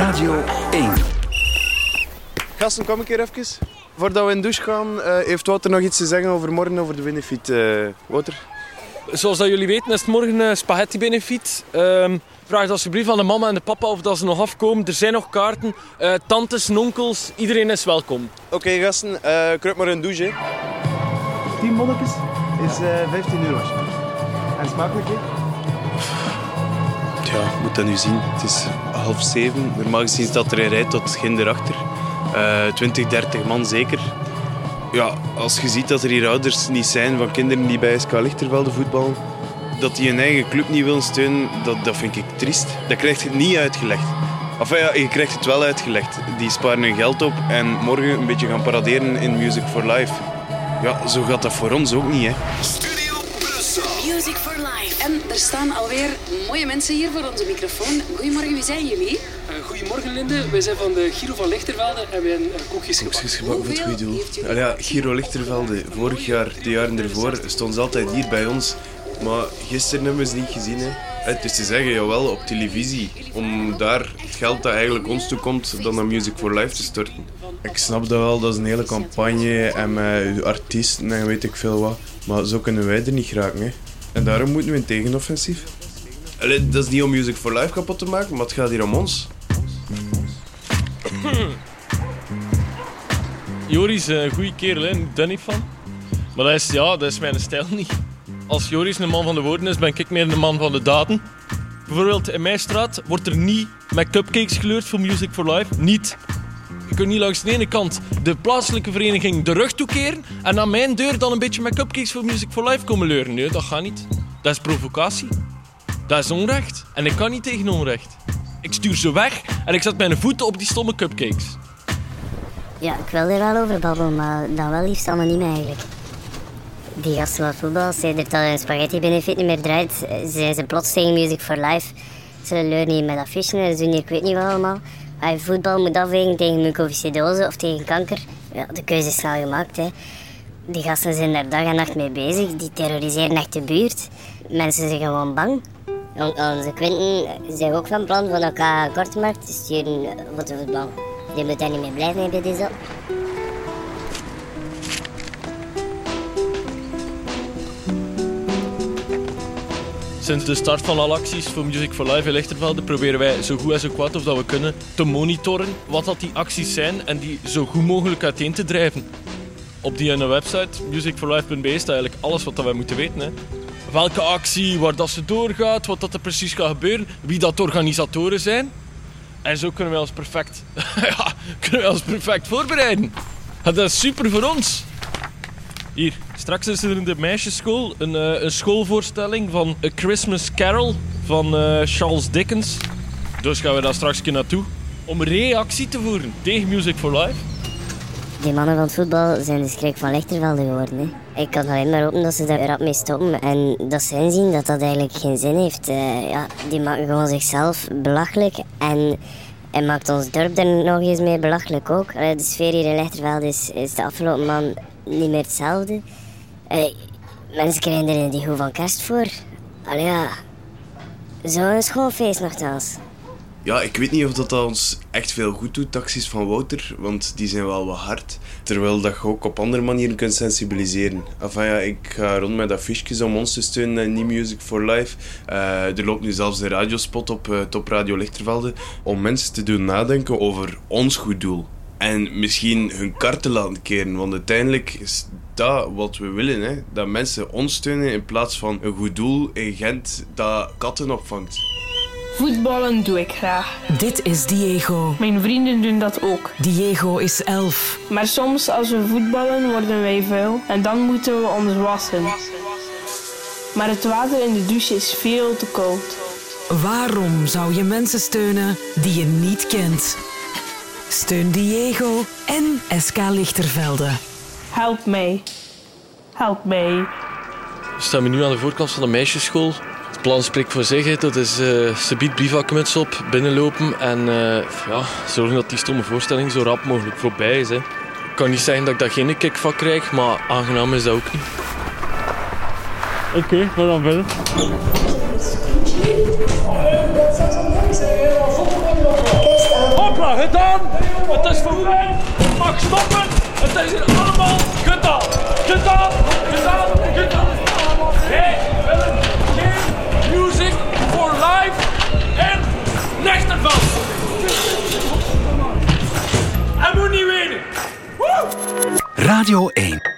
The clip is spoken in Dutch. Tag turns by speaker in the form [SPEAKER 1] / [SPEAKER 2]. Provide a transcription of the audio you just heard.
[SPEAKER 1] Radio 1.
[SPEAKER 2] Gasten, kom een keer even. Voordat we in de douche gaan, eh, heeft Wouter nog iets te zeggen over morgen, over de benefiet. eh Wouter?
[SPEAKER 3] Zoals dat jullie weten is het morgen eh, spaghetti benefiet. Ehm vraag alsjeblieft aan de mama en de papa of dat ze nog afkomen. Er zijn nog kaarten. Eh, tantes en onkels, iedereen is welkom.
[SPEAKER 2] Oké gasten, eh kruip maar in de douche. hè. 10 molletjes is eh 15 euro. En smakelijk hè? Ja, moet dat nu zien. Het is half zeven. Normaal gezien staat er een rij tot ginder achter. Eh 20, 30 man zeker. Ja, als je ziet dat er hier ouders niet zijn van kinderen die bij SK Lichtervelde voetballen, dat die hun eigen club niet willen steunen, dat, dat vind ik triest. Dat krijg je niet uitgelegd. Enfin ja, je krijgt het wel uitgelegd. Die sparen hun geld op en morgen een beetje gaan paraderen in Music for Life. Ja, zo gaat dat voor ons ook niet, hè.
[SPEAKER 4] Music for Life. En er staan alweer mooie mensen hier voor onze microfoon. Goedemorgen, wie zijn jullie?
[SPEAKER 5] Uh, goedemorgen Linde, wij zijn van de Giro van Lichtervelde en wij hebben koekjes gebakken.
[SPEAKER 2] Koekjes gebakken voor het goede doel. Ja, Giro Lichtervelde, vorig jaar, de jaren ervoor, stond ze altijd hier bij ons. Maar gisteren hebben we ze niet gezien. Hè. Het is te zeggen, jawel, op televisie. Om daar het geld dat eigenlijk ons toekomt, dan naar Music for Life te storten. Ik snap dat wel, dat is een hele campagne en met artiesten en weet ik veel wat. Maar zo kunnen wij er niet geraken. Hè. En daarom moeten we een tegenoffensief. Allee, dat is niet om Music for Life kapot te maken, maar het gaat hier om ons.
[SPEAKER 3] Joris, eh, een goede kerel, hè. daar niet van. Maar dat is, ja, dat is mijn stijl niet. Als Joris een man van de woorden is, ben ik meer een man van de daden. Bijvoorbeeld in mijn straat wordt er niet met cupcakes geleurd voor Music for Life. Niet. Je kunt niet langs de ene kant de plaatselijke vereniging de rug toekeren en aan mijn deur dan een beetje met cupcakes voor Music for Life komen leuren. Nee, dat gaat niet. Dat is provocatie. Dat is onrecht. En ik kan niet tegen onrecht. Ik stuur ze weg en ik zet mijn voeten op die stomme cupcakes.
[SPEAKER 6] Ja, ik wil er wel over babbelen, maar dan wel liefst anoniem eigenlijk. Die gasten van voetbal, sedert dat hun spaghetti benefit niet meer draait, zijn ze plots tegen Music for Life. Ze leuren hier met affichen, ze doen hier ik weet niet wat allemaal. Je voetbal moet afwegen tegen mucoviscidose of tegen kanker, ja, de keuze is snel gemaakt. Hè. Die gasten zijn daar dag en nacht mee bezig, die terroriseren echt de buurt. Mensen zijn gewoon bang. On- Onze Quinten zijn ook van plan van elkaar kortmarkt te sturen voor voetbal. Die moet daar niet mee blijven hebben, dit
[SPEAKER 3] Sinds de start van alle acties voor Music for Life in Lichtervelde proberen wij zo goed en zo kwaad of dat we kunnen te monitoren wat dat die acties zijn en die zo goed mogelijk uiteen te drijven. Op die ene website, musicforlife.be, staat eigenlijk alles wat dat wij moeten weten. Hè. Welke actie, waar dat ze doorgaat, wat dat er precies gaat gebeuren, wie dat de organisatoren zijn. En zo kunnen wij ons perfect, ja, kunnen wij ons perfect voorbereiden. En dat is super voor ons. Hier, straks is er in de meisjesschool een, eh, een schoolvoorstelling van A Christmas Carol van eh, Charles Dickens. Dus gaan we daar straks naartoe om reactie te voeren tegen Music for Life.
[SPEAKER 6] Die mannen van het voetbal zijn de schrik van Lichtervelde geworden. Hè. Ik kan alleen maar hopen dat ze daar rap mee stoppen en dat ze inzien dat dat eigenlijk geen zin heeft. Eh, ja, die maken gewoon zichzelf belachelijk en, en maakt ons dorp er nog eens meer belachelijk ook. De sfeer hier in Lichtervelde is, is de afgelopen maand niet meer hetzelfde. Allee, mensen krijgen er die goed van kerst voor. Allee, ja, zo'n schoolfeest nogthans.
[SPEAKER 2] Ja, ik weet niet of dat, ons echt veel goed doet, taxis van Wouter, want die zijn wel wat hard. Terwijl dat je ook op andere manieren kunt sensibiliseren. Enfin ja, ik ga rond met affiches om ons te steunen en New Music for Life. Eh, er loopt nu zelfs een radiospot op eh, Top Radio Lichtervelde om mensen te doen nadenken over ons goed doel. En misschien hun kart te laten keren, want uiteindelijk is dat wat we willen. Hè? Dat mensen ons steunen in plaats van een goed doel in Gent dat katten opvangt.
[SPEAKER 7] Voetballen doe ik graag.
[SPEAKER 8] Dit is Diego.
[SPEAKER 7] Mijn vrienden doen dat ook.
[SPEAKER 8] Diego is elf.
[SPEAKER 7] Maar soms als we voetballen worden wij vuil en dan moeten we ons wassen. Maar het water in de douche is veel te koud.
[SPEAKER 8] Waarom zou je mensen steunen die je niet kent? Steun Diego en SK Lichtervelde.
[SPEAKER 7] Help mij. Help mij.
[SPEAKER 3] We staan nu aan de voorkant van de meisjesschool. Het plan spreekt voor zich. Dat is eh ze biedt briefvakmuts op, binnenlopen en eh, ja, zorgen dat die stomme voorstelling zo rap mogelijk voorbij is. Hè. Ik kan niet zeggen dat ik daar geen kick van krijg, maar aangenaam is dat ook niet. Oké, we gaan verder. Voilà, gedaan. Het is voorbij. Het mag stoppen. Het is allemaal gedaan. Gedaan, gedaan, gedaan. Wij willen geen music for life in Lichterveld. En moet niet. Woe!
[SPEAKER 1] Radio 1.